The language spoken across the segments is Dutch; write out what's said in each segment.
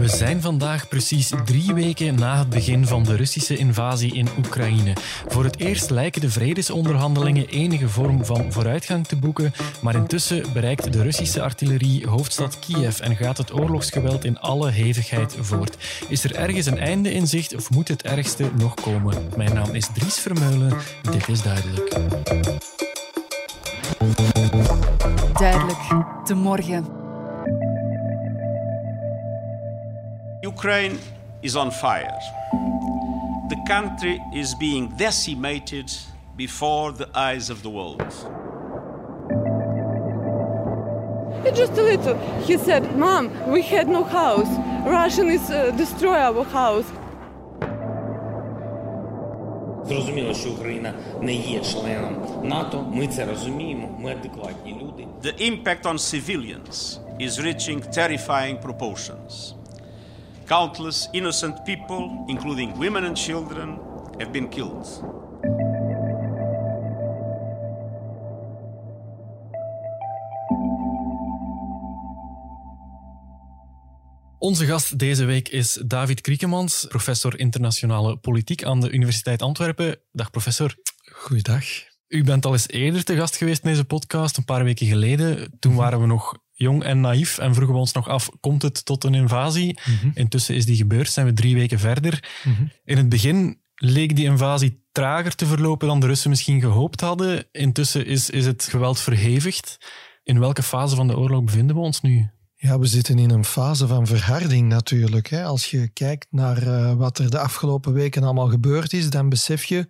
We zijn vandaag precies drie weken na het begin van de Russische invasie in Oekraïne. Voor het eerst lijken de vredesonderhandelingen enige vorm van vooruitgang te boeken, maar intussen bereikt de Russische artillerie hoofdstad Kiev en gaat het oorlogsgeweld in alle hevigheid voort. Is er ergens een einde in zicht of moet het ergste nog komen? Mijn naam is Dries Vermeulen, dit is duidelijk. Duidelijk, de morgen. Ukraine is on fire. The country is being decimated before the eyes of the world. Just a little. He said, Mom, we had no house. Russian is uh, destroy our house. Зрозуміло, що Україна не є членом НАТО. Ми це розуміємо. Ми адекватні люди. The impact on civilians is reaching terrifying proportions. Countless innocent people, including women and children, have been killed. Onze gast deze week is David Kriekemans, professor internationale politiek aan de Universiteit Antwerpen. Dag professor. Goeiedag. U bent al eens eerder te gast geweest in deze podcast, een paar weken geleden. Toen waren we nog jong en naïef en vroegen we ons nog af, komt het tot een invasie? Intussen is die gebeurd, zijn we drie weken verder. In het begin leek die invasie trager te verlopen dan de Russen misschien gehoopt hadden. Intussen is, is het geweld verhevigd. In welke fase van de oorlog bevinden we ons nu? Ja, we zitten in een fase van verharding natuurlijk. Hè. Als je kijkt naar uh, wat er de afgelopen weken allemaal gebeurd is, dan besef je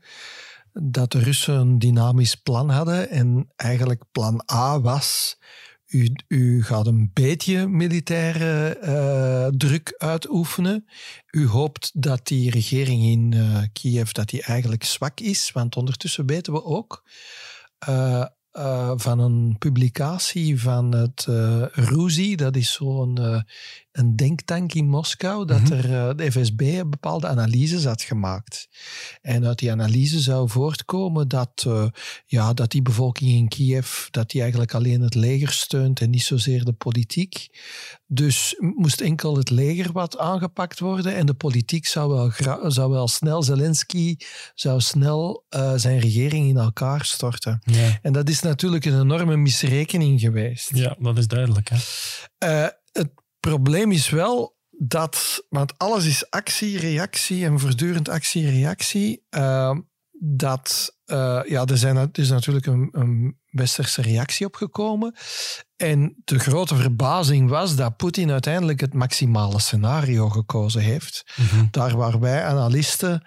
dat de Russen een dynamisch plan hadden. En eigenlijk plan A was u, u, gaat een beetje militaire uh, druk uitoefenen. U hoopt dat die regering in uh, Kiev dat die eigenlijk zwak is, want ondertussen weten we ook uh, van een publicatie van het Ruzi, dat is zo'n een denktank in Moskou, dat mm -hmm. er de FSB bepaalde analyses had gemaakt. En uit die analyse zou voortkomen dat, uh, ja, dat die bevolking in Kiev dat die eigenlijk alleen het leger steunt en niet zozeer de politiek. Dus moest enkel het leger wat aangepakt worden en de politiek zou wel, zou wel snel, Zelensky zou snel uh, zijn regering in elkaar storten. Ja. En dat is natuurlijk een enorme misrekening geweest. Ja, dat is duidelijk. Hè? Uh, het probleem is wel dat, want alles is actie, reactie en voortdurend actie, reactie. Uh, dat, uh, ja, er, zijn, er is natuurlijk een, een westerse reactie op gekomen. En de grote verbazing was dat Poetin uiteindelijk het maximale scenario gekozen heeft. Mm -hmm. Daar waar wij analisten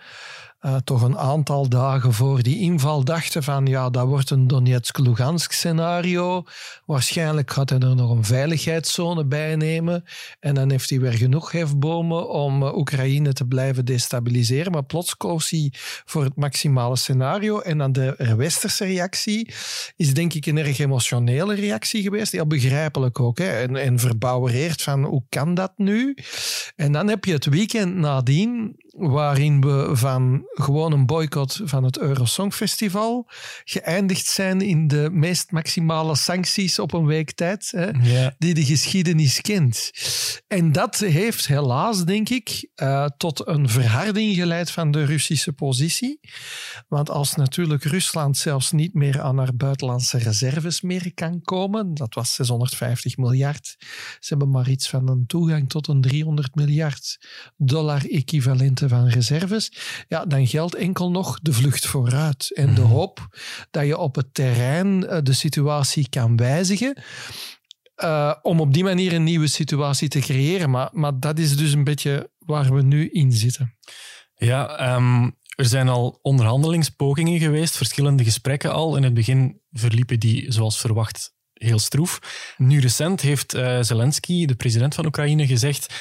uh, toch een aantal dagen voor die inval dachten van ja, dat wordt een Donetsk-Lugansk scenario. Waarschijnlijk gaat hij er nog een veiligheidszone bij nemen. En dan heeft hij weer genoeg hefbomen om uh, Oekraïne te blijven destabiliseren. Maar plots koos hij voor het maximale scenario. En dan de westerse reactie is denk ik een erg emotionele reactie geweest. Heel begrijpelijk ook. Hè? En, en verbouwereerd van hoe kan dat nu? En dan heb je het weekend nadien waarin we van gewoon een boycott van het Eurosongfestival geëindigd zijn in de meest maximale sancties op een week tijd hè, ja. die de geschiedenis kent. En dat heeft helaas, denk ik, uh, tot een verharding geleid van de Russische positie. Want als natuurlijk Rusland zelfs niet meer aan haar buitenlandse reserves meer kan komen, dat was 650 miljard, ze hebben maar iets van een toegang tot een 300 miljard dollar van reserves, ja, dan geldt enkel nog de vlucht vooruit en de hoop dat je op het terrein de situatie kan wijzigen. Uh, om op die manier een nieuwe situatie te creëren. Maar, maar dat is dus een beetje waar we nu in zitten. Ja, um, er zijn al onderhandelingspogingen geweest, verschillende gesprekken al. In het begin verliepen die, zoals verwacht, heel stroef. Nu recent heeft uh, Zelensky, de president van Oekraïne, gezegd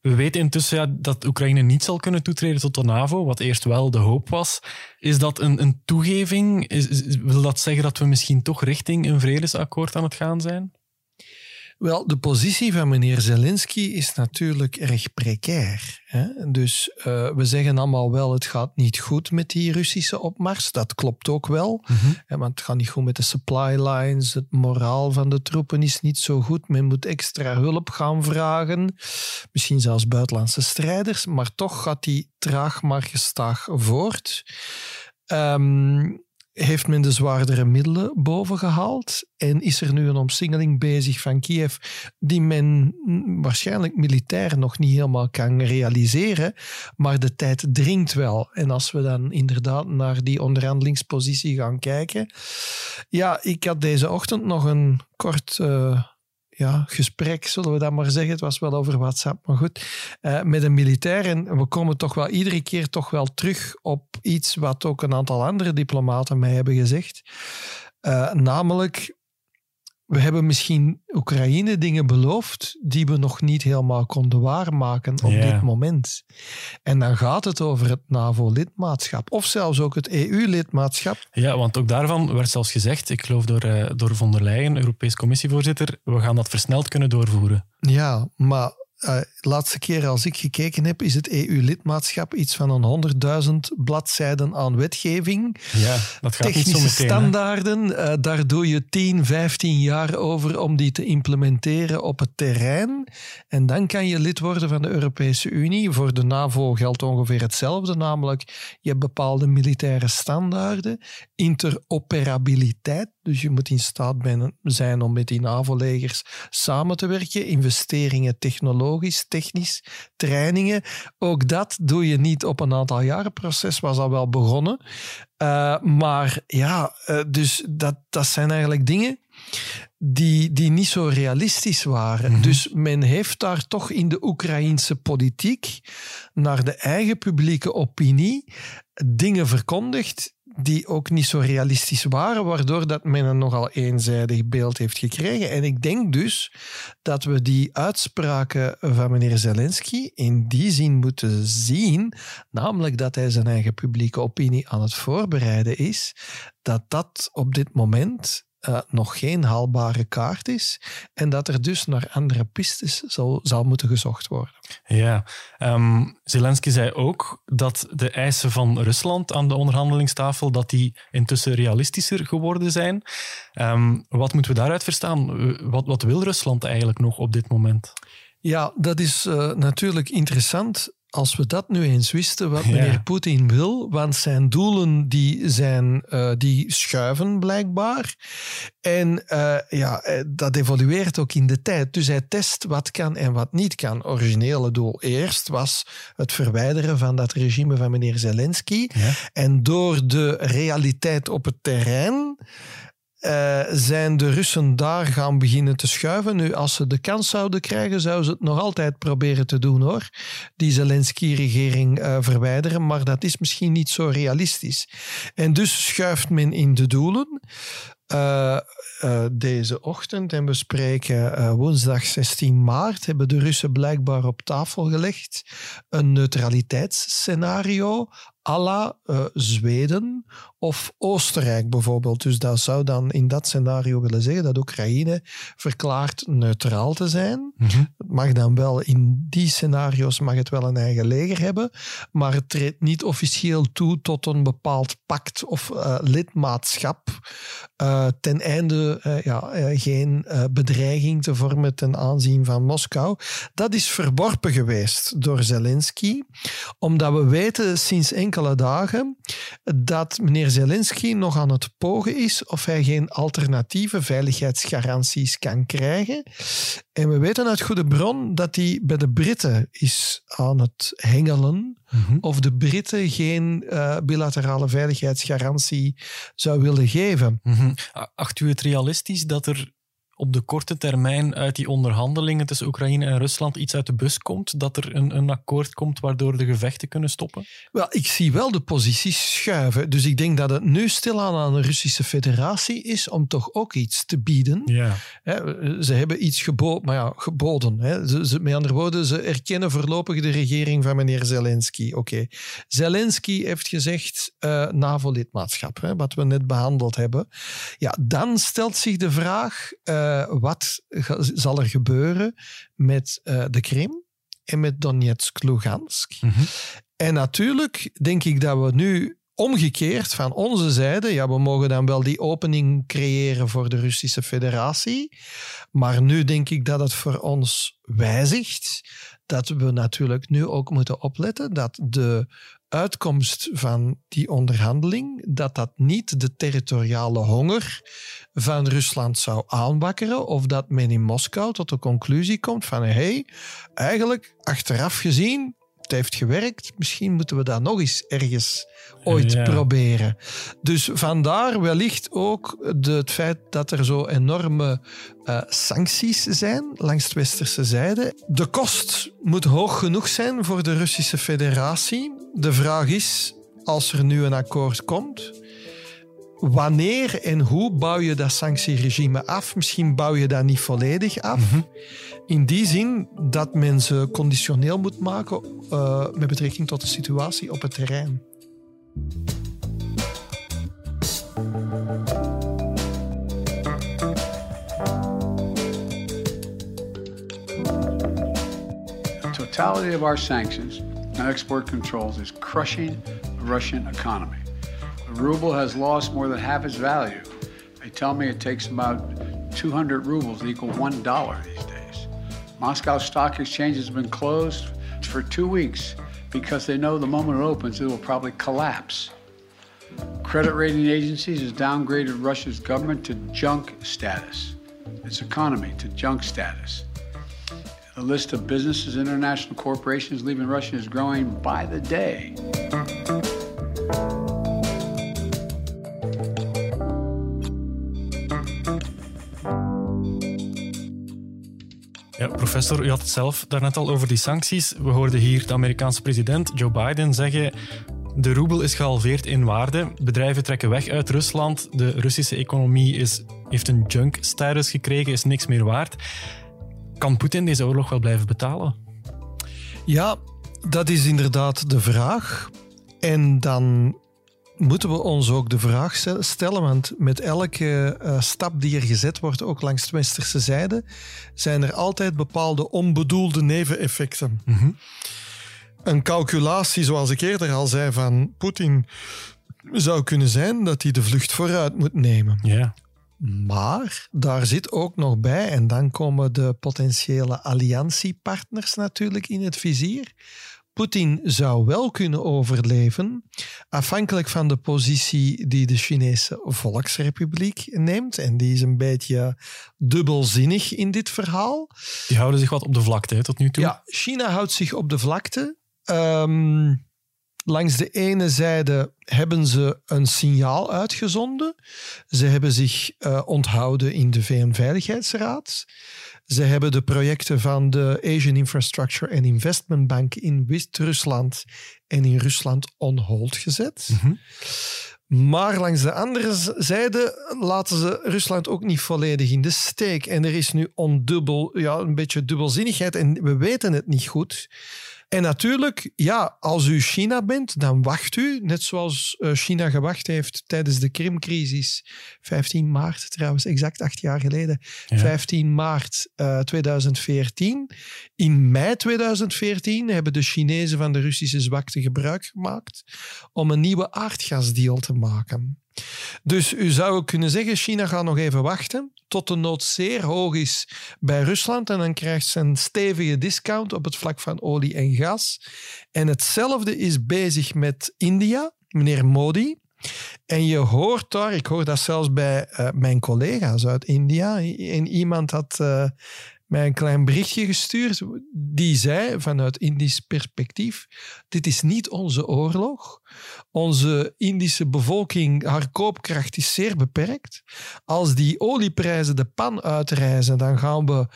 we weten intussen dat Oekraïne niet zal kunnen toetreden tot de NAVO, wat eerst wel de hoop was. Is dat een, een toegeving? Is, wil dat zeggen dat we misschien toch richting een vredesakkoord aan het gaan zijn? Wel, de positie van meneer Zelensky is natuurlijk erg precair. Hè? Dus uh, we zeggen allemaal wel, het gaat niet goed met die Russische opmars. Dat klopt ook wel. Mm -hmm. want het gaat niet goed met de supply lines. Het moraal van de troepen is niet zo goed. Men moet extra hulp gaan vragen. Misschien zelfs buitenlandse strijders. Maar toch gaat die traag maar gestaag voort. Um, heeft men de zwaardere middelen bovengehaald en is er nu een omsingeling bezig van Kiev die men waarschijnlijk militair nog niet helemaal kan realiseren, maar de tijd dringt wel. En als we dan inderdaad naar die onderhandelingspositie gaan kijken, ja, ik had deze ochtend nog een kort uh, ja, gesprek, zullen we dat maar zeggen. Het was wel over WhatsApp, maar goed. Uh, met een militair. En we komen toch wel iedere keer toch wel terug op iets wat ook een aantal andere diplomaten mij hebben gezegd. Uh, namelijk, we hebben misschien Oekraïne dingen beloofd die we nog niet helemaal konden waarmaken op dit moment. En dan gaat het over het NAVO-lidmaatschap of zelfs ook het EU-lidmaatschap. Ja, want ook daarvan werd zelfs gezegd, ik geloof door, uh, door von der Leyen, Europees Commissievoorzitter, we gaan dat versneld kunnen doorvoeren. Ja, maar uh, laatste keer als ik gekeken heb, is het EU-lidmaatschap iets van een 100.000 bladzijden aan wetgeving. Ja, dat gaat Technische niet zo meteen, standaarden, uh, daar doe je 10, 15 jaar over om die te implementeren op het terrein. En dan kan je lid worden van de Europese Unie. Voor de NAVO geldt ongeveer hetzelfde, namelijk je hebt bepaalde militaire standaarden, interoperabiliteit, dus je moet in staat zijn om met die NAVO-legers samen te werken, investeringen technologisch, technisch, trainingen. Ook dat doe je niet op een aantal jaren. Het proces was al wel begonnen. Uh, maar ja, uh, dus dat, dat zijn eigenlijk dingen die, die niet zo realistisch waren. Mm -hmm. Dus men heeft daar toch in de Oekraïnse politiek naar de eigen publieke opinie dingen verkondigd die ook niet zo realistisch waren, waardoor dat men een nogal eenzijdig beeld heeft gekregen. En ik denk dus dat we die uitspraken van meneer Zelensky in die zin moeten zien, namelijk dat hij zijn eigen publieke opinie aan het voorbereiden is, dat dat op dit moment uh, nog geen haalbare kaart is en dat er dus naar andere pistes zal, zal moeten gezocht worden. Ja, um, Zelensky zei ook dat de eisen van Rusland aan de onderhandelingstafel dat die intussen realistischer geworden zijn. Um, wat moeten we daaruit verstaan? Wat, wat wil Rusland eigenlijk nog op dit moment? Ja, dat is uh, natuurlijk interessant als we dat nu eens wisten, wat meneer ja. Poetin wil, want zijn doelen die zijn, uh, die schuiven blijkbaar. En uh, ja, dat evolueert ook in de tijd. Dus hij test wat kan en wat niet kan. Originele doel eerst was het verwijderen van dat regime van meneer Zelensky. Ja. En door de realiteit op het terrein uh, zijn de Russen daar gaan beginnen te schuiven. Nu, als ze de kans zouden krijgen, zouden ze het nog altijd proberen te doen hoor. Die Zelensky-regering uh, verwijderen, maar dat is misschien niet zo realistisch. En dus schuift men in de doelen. Uh, uh, deze ochtend en we spreken uh, woensdag 16 maart, hebben de Russen blijkbaar op tafel gelegd een neutraliteitsscenario à la Zweden of Oostenrijk bijvoorbeeld. Dus dat zou dan in dat scenario willen zeggen dat Oekraïne verklaart neutraal te zijn. Mm-hmm. Het mag dan wel in die scenario's mag het wel een eigen leger hebben, maar het treedt niet officieel toe tot een bepaald pact of lidmaatschap uh, ten einde uh, ja, geen bedreiging te vormen ten aanzien van Moskou. Dat is verworpen geweest door Zelensky, omdat we weten sinds enkele dagen dat meneer Zelensky nog aan het pogen is of hij geen alternatieve veiligheidsgaranties kan krijgen. En we weten uit goede bron dat hij bij de Britten is aan het hengelen mm-hmm. of de Britten geen uh, bilaterale veiligheidsgarantie zou willen geven. Mm-hmm. Acht u het realistisch dat er op de korte termijn uit die onderhandelingen tussen Oekraïne en Rusland iets uit de bus komt? Dat er een, een akkoord komt waardoor de gevechten kunnen stoppen? Wel, ik zie wel de posities schuiven. Dus ik denk dat het nu stilaan aan de Russische federatie is om toch ook iets te bieden. Ja. ze hebben iets gebo maar ja, geboden. Hè. Ze, ze, met andere woorden, ze erkennen voorlopig de regering van meneer Zelensky. Oké. Okay. Zelensky heeft gezegd uh, NAVO-lidmaatschap, wat we net behandeld hebben. Ja, dan stelt zich de vraag... Uh, uh, wat zal er gebeuren met uh, de Krim en met Donetsk, Lugansk. Mm -hmm. En natuurlijk denk ik dat we nu omgekeerd van onze zijde, ja, we mogen dan wel die opening creëren voor de Russische Federatie. Maar nu denk ik dat het voor ons wijzigt dat we natuurlijk nu ook moeten opletten dat de uitkomst van die onderhandeling, dat dat niet de territoriale honger van Rusland zou aanwakkeren of dat men in Moskou tot de conclusie komt van hé, hey, eigenlijk achteraf gezien het heeft gewerkt. Misschien moeten we dat nog eens ergens ooit proberen. Dus vandaar wellicht ook de, het feit dat er zo enorme uh, sancties zijn langs de westerse zijde. De kost moet hoog genoeg zijn voor de Russische federatie. De vraag is, als er nu een akkoord komt, wanneer en hoe bouw je dat sanctieregime af? Misschien bouw je dat niet volledig af. Mm -hmm. In die zin dat men ze conditioneel moet maken uh, met betrekking tot de situatie op het terrein. The totality of our sanctions and export controls is crushing the Russian economy. Ruble has lost more than half its value. They tell me it takes about 200 rubles to equal $1 these days. Moscow Stock Exchange has been closed for two weeks because they know the moment it opens, it will probably collapse. Credit rating agencies has downgraded Russia's government to junk status, its economy to junk status. The list of businesses, international corporations leaving Russia is growing by the day. Ja, professor, u had het zelf daarnet al over die sancties. We hoorden hier de Amerikaanse president Joe Biden zeggen de roebel is gehalveerd in waarde. Bedrijven trekken weg uit Rusland. De Russische economie is, heeft een junk-status gekregen, is niks meer waard. Kan Poetin deze oorlog wel blijven betalen? Ja, dat is inderdaad de vraag. En dan moeten we ons ook de vraag stellen, want met elke uh, stap die er gezet wordt, ook langs de westerse zijde, zijn er altijd bepaalde onbedoelde neveneffecten. Mm -hmm. Een calculatie, zoals ik eerder al zei, van Poetin zou kunnen zijn dat hij de vlucht vooruit moet nemen. Ja. Maar daar zit ook nog bij, en dan komen de potentiële alliantiepartners natuurlijk in het vizier. Poetin zou wel kunnen overleven, afhankelijk van de positie die de Chinese Volksrepubliek neemt. En die is een beetje dubbelzinnig in dit verhaal. Die houden zich wat op de vlakte tot nu toe. Ja, China houdt zich op de vlakte. Um, langs de ene zijde hebben ze een signaal uitgezonden. Ze hebben zich uh, onthouden in de VN-veiligheidsraad. Ze hebben de projecten van de Asian Infrastructure and Investment Bank in Wit-Rusland en in Rusland on hold gezet. Mm -hmm. Maar langs de andere zijde laten ze Rusland ook niet volledig in de steek. En er is nu ondubbel, ja, een beetje dubbelzinnigheid en we weten het niet goed. En natuurlijk, ja, als u China bent, dan wacht u, net zoals eh, China gewacht heeft tijdens de Krimcrisis, 15 maart trouwens, exact acht jaar geleden, ja. 15 maart uh, 2014. In mei 2014 hebben de Chinezen van de Russische zwakte gebruik gemaakt om een nieuwe aardgasdeal te maken. Dus u zou kunnen zeggen, China gaat nog even wachten tot de nood zeer hoog is bij Rusland en dan krijgt ze een stevige discount op het vlak van olie en gas. En hetzelfde is bezig met India, meneer Modi. En je hoort daar, ik hoor dat zelfs bij uh, mijn collega's uit India, en iemand had uh, mij een klein berichtje gestuurd. Die zei vanuit Indisch perspectief: Dit is niet onze oorlog. Onze Indische bevolking, haar koopkracht is zeer beperkt. Als die olieprijzen de pan uitreizen, dan gaan, we,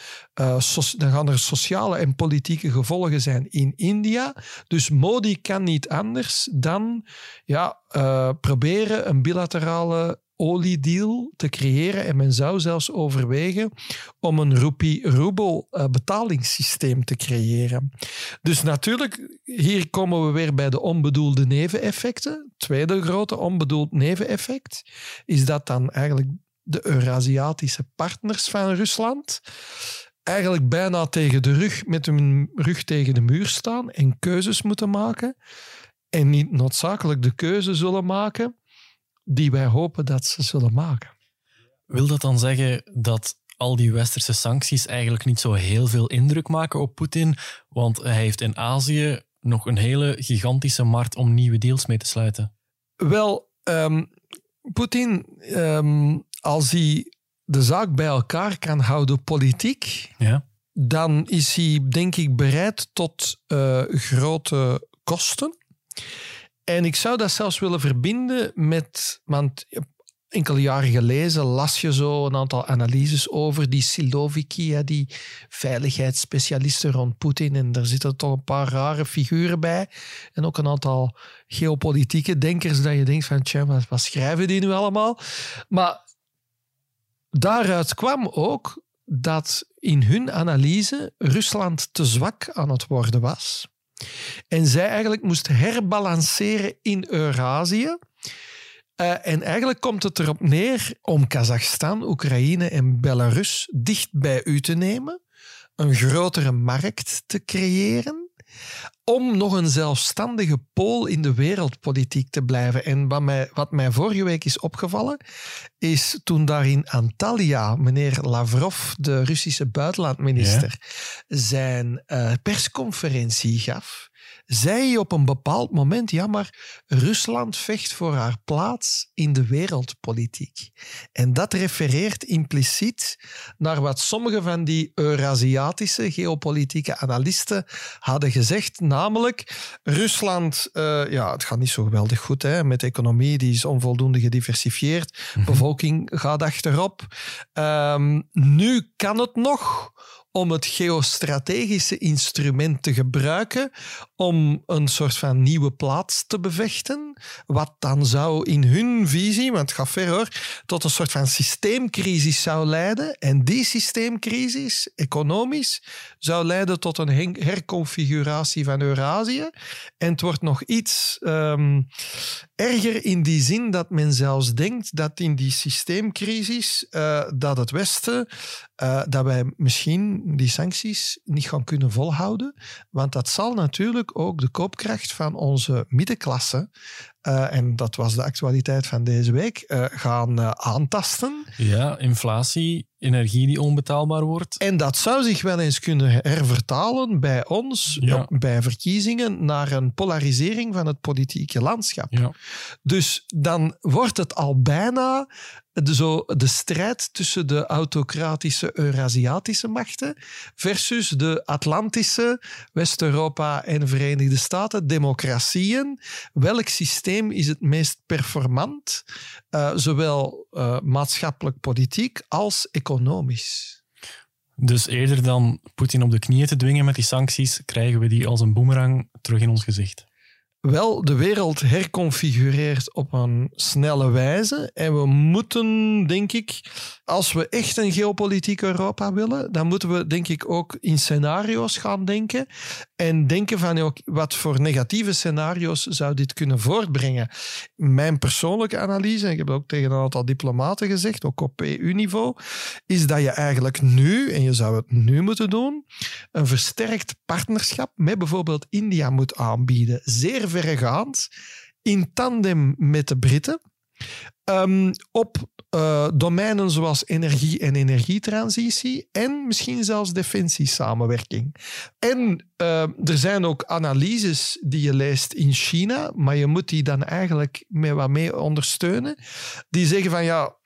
uh, dan gaan er sociale en politieke gevolgen zijn in India. Dus Modi kan niet anders dan ja, uh, proberen een bilaterale oliedeal te creëren. En men zou zelfs overwegen om een rupee-roebel uh, betalingssysteem te creëren. Dus natuurlijk, hier komen we weer bij de onbedoelde neveneffecten. Tweede grote onbedoeld neveneffect is dat dan eigenlijk de Eurasiatische partners van Rusland eigenlijk bijna tegen de rug, met hun rug tegen de muur staan en keuzes moeten maken. En niet noodzakelijk de keuze zullen maken die wij hopen dat ze zullen maken. Wil dat dan zeggen dat al die westerse sancties eigenlijk niet zo heel veel indruk maken op Poetin? Want hij heeft in Azië nog een hele gigantische markt om nieuwe deals mee te sluiten. Wel, um, Poetin, um, als hij de zaak bij elkaar kan houden politiek, ja. dan is hij denk ik bereid tot uh, grote kosten. En ik zou dat zelfs willen verbinden met, want enkele jaren geleden las je zo een aantal analyses over die Siloviki, die veiligheidsspecialisten rond Poetin. En daar zitten toch een paar rare figuren bij. En ook een aantal geopolitieke denkers dat je denkt van, tja, wat, wat schrijven die nu allemaal? Maar daaruit kwam ook dat in hun analyse Rusland te zwak aan het worden was. En zij eigenlijk moest herbalanceren in Eurasië. Uh, en eigenlijk komt het erop neer om Kazachstan, Oekraïne en Belarus dicht bij u te nemen, een grotere markt te creëren, om nog een zelfstandige pool in de wereldpolitiek te blijven. En wat mij, wat mij vorige week is opgevallen, is toen daar in Antalya meneer Lavrov, de Russische buitenlandminister, zijn uh, persconferentie gaf zei je op een bepaald moment, ja, maar Rusland vecht voor haar plaats in de wereldpolitiek. En dat refereert impliciet naar wat sommige van die Eurasiatische geopolitieke analisten hadden gezegd, namelijk Rusland, uh, ja, het gaat niet zo geweldig goed hè, met de economie, die is onvoldoende gediversifieerd, mm bevolking gaat achterop. Um, nu kan het nog om het geostrategische instrument te gebruiken om een soort van nieuwe plaats te bevechten, wat dan zou in hun visie, want het ver hoor, tot een soort van systeemcrisis zou leiden. En die systeemcrisis, economisch, zou leiden tot een herconfiguratie van Eurasië. En het wordt nog iets um, erger in die zin dat men zelfs denkt dat in die systeemcrisis uh, dat het Westen, uh, dat wij misschien die sancties niet gaan kunnen volhouden. Want dat zal natuurlijk ook de koopkracht van onze middenklasse uh, en dat was de actualiteit van deze week, uh, gaan uh, aantasten. Ja, inflatie, energie die onbetaalbaar wordt. En dat zou zich wel eens kunnen hervertalen bij ons, Ja. bij verkiezingen, naar een polarisering van het politieke landschap. Ja. Dus dan wordt het al bijna de, zo, de strijd tussen de autocratische Eurasiatische machten versus de Atlantische, West-Europa en Verenigde Staten, democratieën. Welk systeem is het meest performant, uh, zowel uh, maatschappelijk politiek als economisch? Dus eerder dan Poetin op de knieën te dwingen met die sancties, krijgen we die als een boemerang terug in ons gezicht wel de wereld herconfigureert op een snelle wijze. En we moeten, denk ik, als we echt een geopolitiek Europa willen, dan moeten we, denk ik, ook in scenario's gaan denken. En denken van wat voor negatieve scenario's zou dit kunnen voortbrengen. Mijn persoonlijke analyse, en ik heb het ook tegen een aantal diplomaten gezegd, ook op EU-niveau, is dat je eigenlijk nu, en je zou het nu moeten doen, een versterkt partnerschap met bijvoorbeeld India moet aanbieden. Zeer in tandem met de Britten. Um, op uh, domeinen zoals energie en energietransitie en misschien zelfs defensiesamenwerking. En uh, er zijn ook analyses die je leest in China, maar je moet die dan eigenlijk met wat mee ondersteunen. Die zeggen van ja,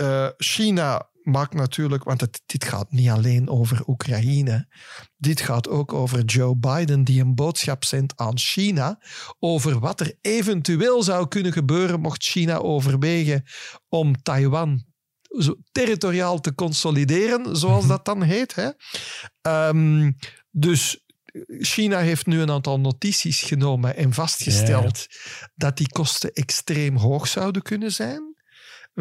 uh, China maakt natuurlijk, want het, dit gaat niet alleen over Oekraïne. Dit gaat ook over Joe Biden, die een boodschap zendt aan China over wat er eventueel zou kunnen gebeuren mocht China overwegen om Taiwan zo territoriaal te consolideren, zoals dat dan heet. Hè. Um, dus China heeft nu een aantal notities genomen en vastgesteld ja. dat die kosten extreem hoog zouden kunnen zijn.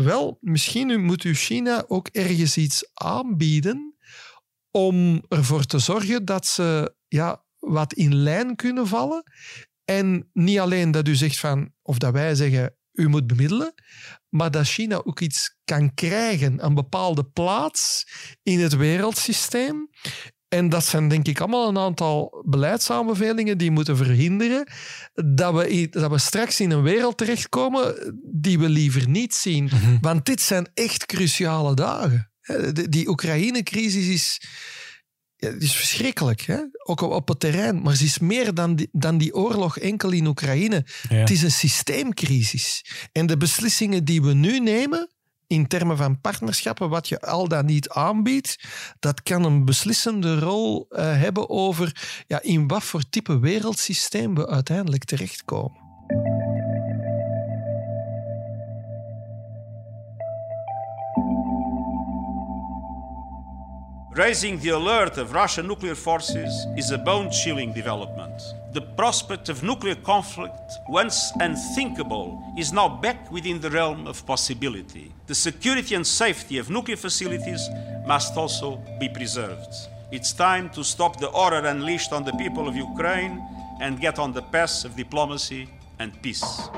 Wel, misschien moet u China ook ergens iets aanbieden om ervoor te zorgen dat ze ja, wat in lijn kunnen vallen. En niet alleen dat u zegt van, of dat wij zeggen, u moet bemiddelen, maar dat China ook iets kan krijgen, een bepaalde plaats in het wereldsysteem. En dat zijn denk ik allemaal een aantal beleidsaanbevelingen die moeten verhinderen dat we, dat we straks in een wereld terechtkomen die we liever niet zien. Want dit zijn echt cruciale dagen. Die Oekraïne-crisis is, is verschrikkelijk, hè? ook op, het terrein. Maar het is meer dan die, dan die oorlog enkel in Oekraïne. Ja. Het is een systeemcrisis. En de beslissingen die we nu nemen, in termen van partnerschappen, wat je al dan niet aanbiedt, dat kan een beslissende rol eh, hebben over ja, in wat voor type wereldsysteem we uiteindelijk terechtkomen. Raising the alert of Russian nuclear forces is a bone chilling development. The prospect of nuclear conflict, once unthinkable, is now back within the realm of possibility. The security and safety of nuclear facilities must also be preserved. It's time to stop the horror unleashed on the people of Ukraine and get on the path of diplomacy and peace.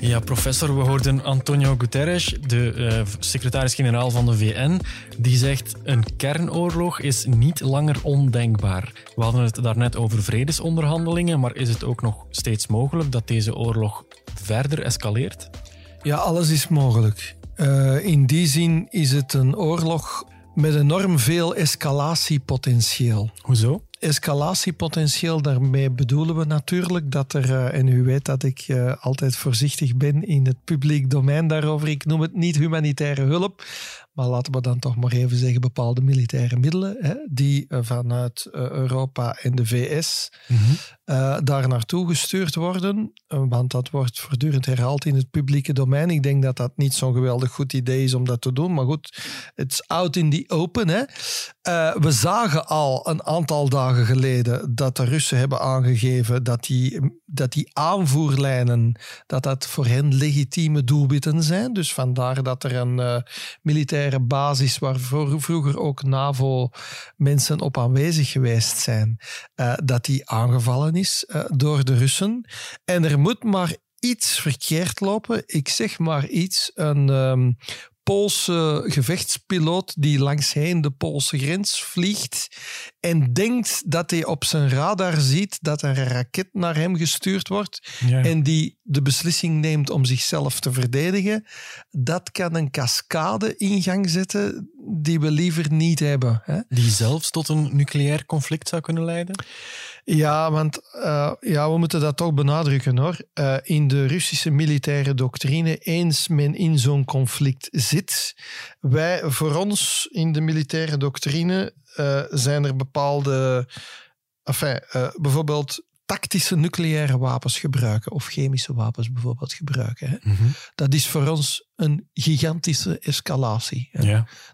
Ja, professor, we hoorden Antonio Guterres, de eh, secretaris-generaal van de VN, die zegt een kernoorlog is niet langer ondenkbaar. We hadden het daarnet over vredesonderhandelingen, maar is het ook nog steeds mogelijk dat deze oorlog verder escaleert? Ja, alles is mogelijk. Eh, in die zin is het een oorlog met enorm veel escalatiepotentieel. Hoezo? Escalatiepotentieel, daarmee bedoelen we natuurlijk dat er, eh, en u weet dat ik eh, altijd voorzichtig ben in het publiek domein daarover, ik noem het niet humanitaire hulp, maar laten we dan toch maar even zeggen bepaalde militaire middelen, hè, die eh, vanuit eh, Europa en de VS eh, daar naartoe gestuurd worden. Want dat wordt voortdurend herhaald in het publieke domein. Ik denk dat dat niet zo'n geweldig goed idee is om dat te doen. Maar goed, it's out in the open. Hè. We zagen al een aantal dagen geleden dat de Russen hebben aangegeven dat die, dat die aanvoerlijnen, dat dat voor hen legitieme doelwitten zijn. Dus vandaar dat er een militaire basis waar vro- vroeger ook NAVO-mensen op aanwezig geweest zijn, eh, dat die aangevallen is eh, door de Russen. En er moet maar iets verkeerd lopen. Ik zeg maar iets. Een ehm, Poolse gevechtspiloot die langsheen de Poolse grens vliegt en denkt dat hij op zijn radar ziet dat er een raket naar hem gestuurd wordt Ja. en die de beslissing neemt om zichzelf te verdedigen, dat kan een cascade in gang zetten die we liever niet hebben. Hè? Die zelfs tot een nucleair conflict zou kunnen leiden? Ja, want eh, ja, we moeten dat toch benadrukken hoor. Eh, in de Russische militaire doctrine, eens men in zo'n conflict zit, wij voor ons in de militaire doctrine eh, zijn er bepaalde, enfin, bijvoorbeeld tactische nucleaire wapens gebruiken of chemische wapens bijvoorbeeld gebruiken. Hè. Dat is voor ons een gigantische escalatie.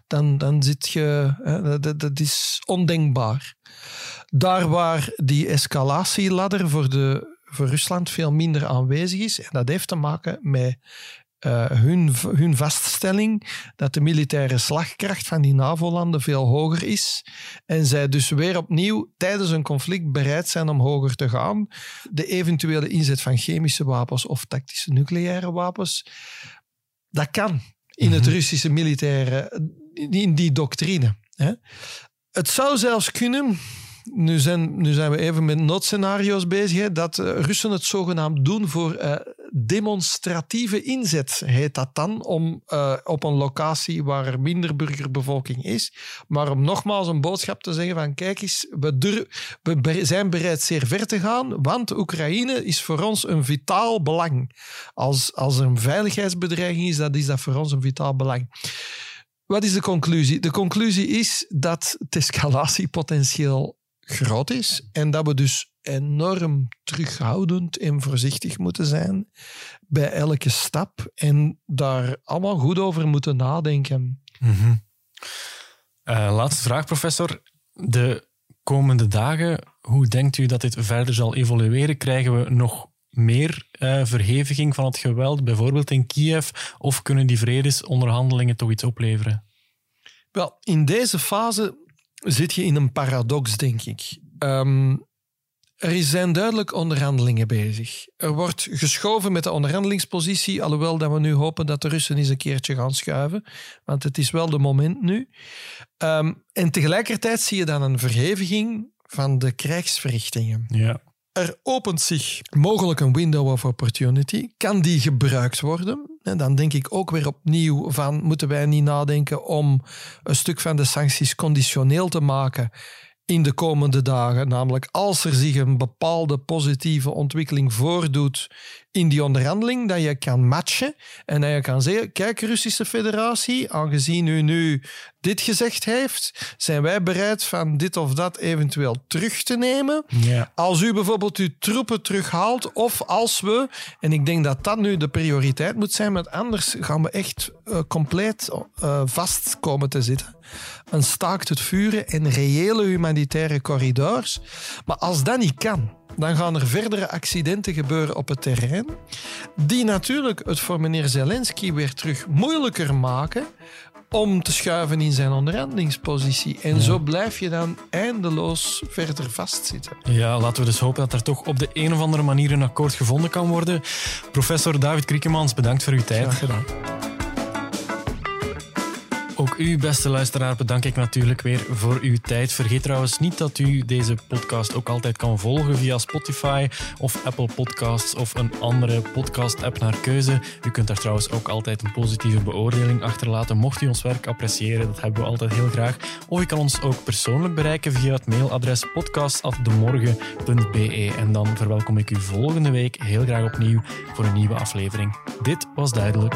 dan, dan zit je, hè, dat- dat, dat is ondenkbaar. Daar waar die escalatieladder voor, de, voor Rusland veel minder aanwezig is, en dat heeft te maken met eh, hun, hun vaststelling dat de militaire slagkracht van die NAVO-landen veel hoger is. En zij dus weer opnieuw tijdens een conflict bereid zijn om hoger te gaan. De eventuele inzet van chemische wapens of tactische nucleaire wapens, dat kan in het Russische militaire, in die doctrine. Hè. Het zou zelfs kunnen, nu zijn, nu zijn we even met noodscenario's bezig, hè, dat eh, Russen het zogenaamd doen voor eh, demonstratieve inzet, heet dat dan, om eh, op een locatie waar er minder burgerbevolking is, maar om nogmaals een boodschap te zeggen van kijk eens, we, we zijn bereid zeer ver te gaan, want Oekraïne is voor ons een vitaal belang. Als, als er een veiligheidsbedreiging is, dat is dat voor ons een vitaal belang. Wat is de conclusie? De conclusie is dat het escalatiepotentieel groot is en dat we dus enorm terughoudend en voorzichtig moeten zijn bij elke stap en daar allemaal goed over moeten nadenken. Eh, laatste vraag, professor. De komende dagen, hoe denkt u dat dit verder zal evolueren? Krijgen we nog meer eh, verheviging van het geweld, bijvoorbeeld in Kiev, of kunnen die vredesonderhandelingen toch iets opleveren? Wel, in deze fase zit je in een paradox, denk ik. Ehm, Er zijn duidelijk onderhandelingen bezig. Er wordt geschoven met de onderhandelingspositie, alhoewel dat we nu hopen dat de Russen eens een keertje gaan schuiven, want het is wel de moment nu. Ehm, en tegelijkertijd zie je dan een verheviging van de krijgsverrichtingen. Ja. Er opent zich mogelijk een window of opportunity. Kan die gebruikt worden? Dan denk ik ook weer opnieuw van, moeten wij niet nadenken om een stuk van de sancties conditioneel te maken in de komende dagen. Namelijk als er zich een bepaalde positieve ontwikkeling voordoet in die onderhandeling, dat je kan matchen en dat je kan zeggen, kijk Russische federatie, aangezien u nu dit gezegd heeft, zijn wij bereid van dit of dat eventueel terug te nemen. Ja. Als u bijvoorbeeld uw troepen terughaalt of als we, en ik denk dat dat nu de prioriteit moet zijn, want anders gaan we echt uh, compleet uh, vast komen te zitten. Een staakt het vuren en reële humanitaire corridors. Maar als dat niet kan, dan gaan er verdere accidenten gebeuren op het terrein, die natuurlijk het voor meneer Zelensky weer terug moeilijker maken om te schuiven in zijn onderhandelingspositie. En zo blijf je dan eindeloos verder vastzitten. Ja, laten we dus hopen dat er toch op de een of andere manier een akkoord gevonden kan worden. Professor David Kriekemans, bedankt voor uw tijd. Graag gedaan. U, beste luisteraar, bedank ik natuurlijk weer voor uw tijd. Vergeet trouwens niet dat u deze podcast ook altijd kan volgen via Spotify of Apple Podcasts of een andere podcast-app naar keuze. U kunt daar trouwens ook altijd een positieve beoordeling achterlaten. Mocht u ons werk appreciëren, dat hebben we altijd heel graag. Of u kan ons ook persoonlijk bereiken via het mailadres podcast.demorgen.be. En dan verwelkom ik u volgende week heel graag opnieuw voor een nieuwe aflevering. Dit was duidelijk.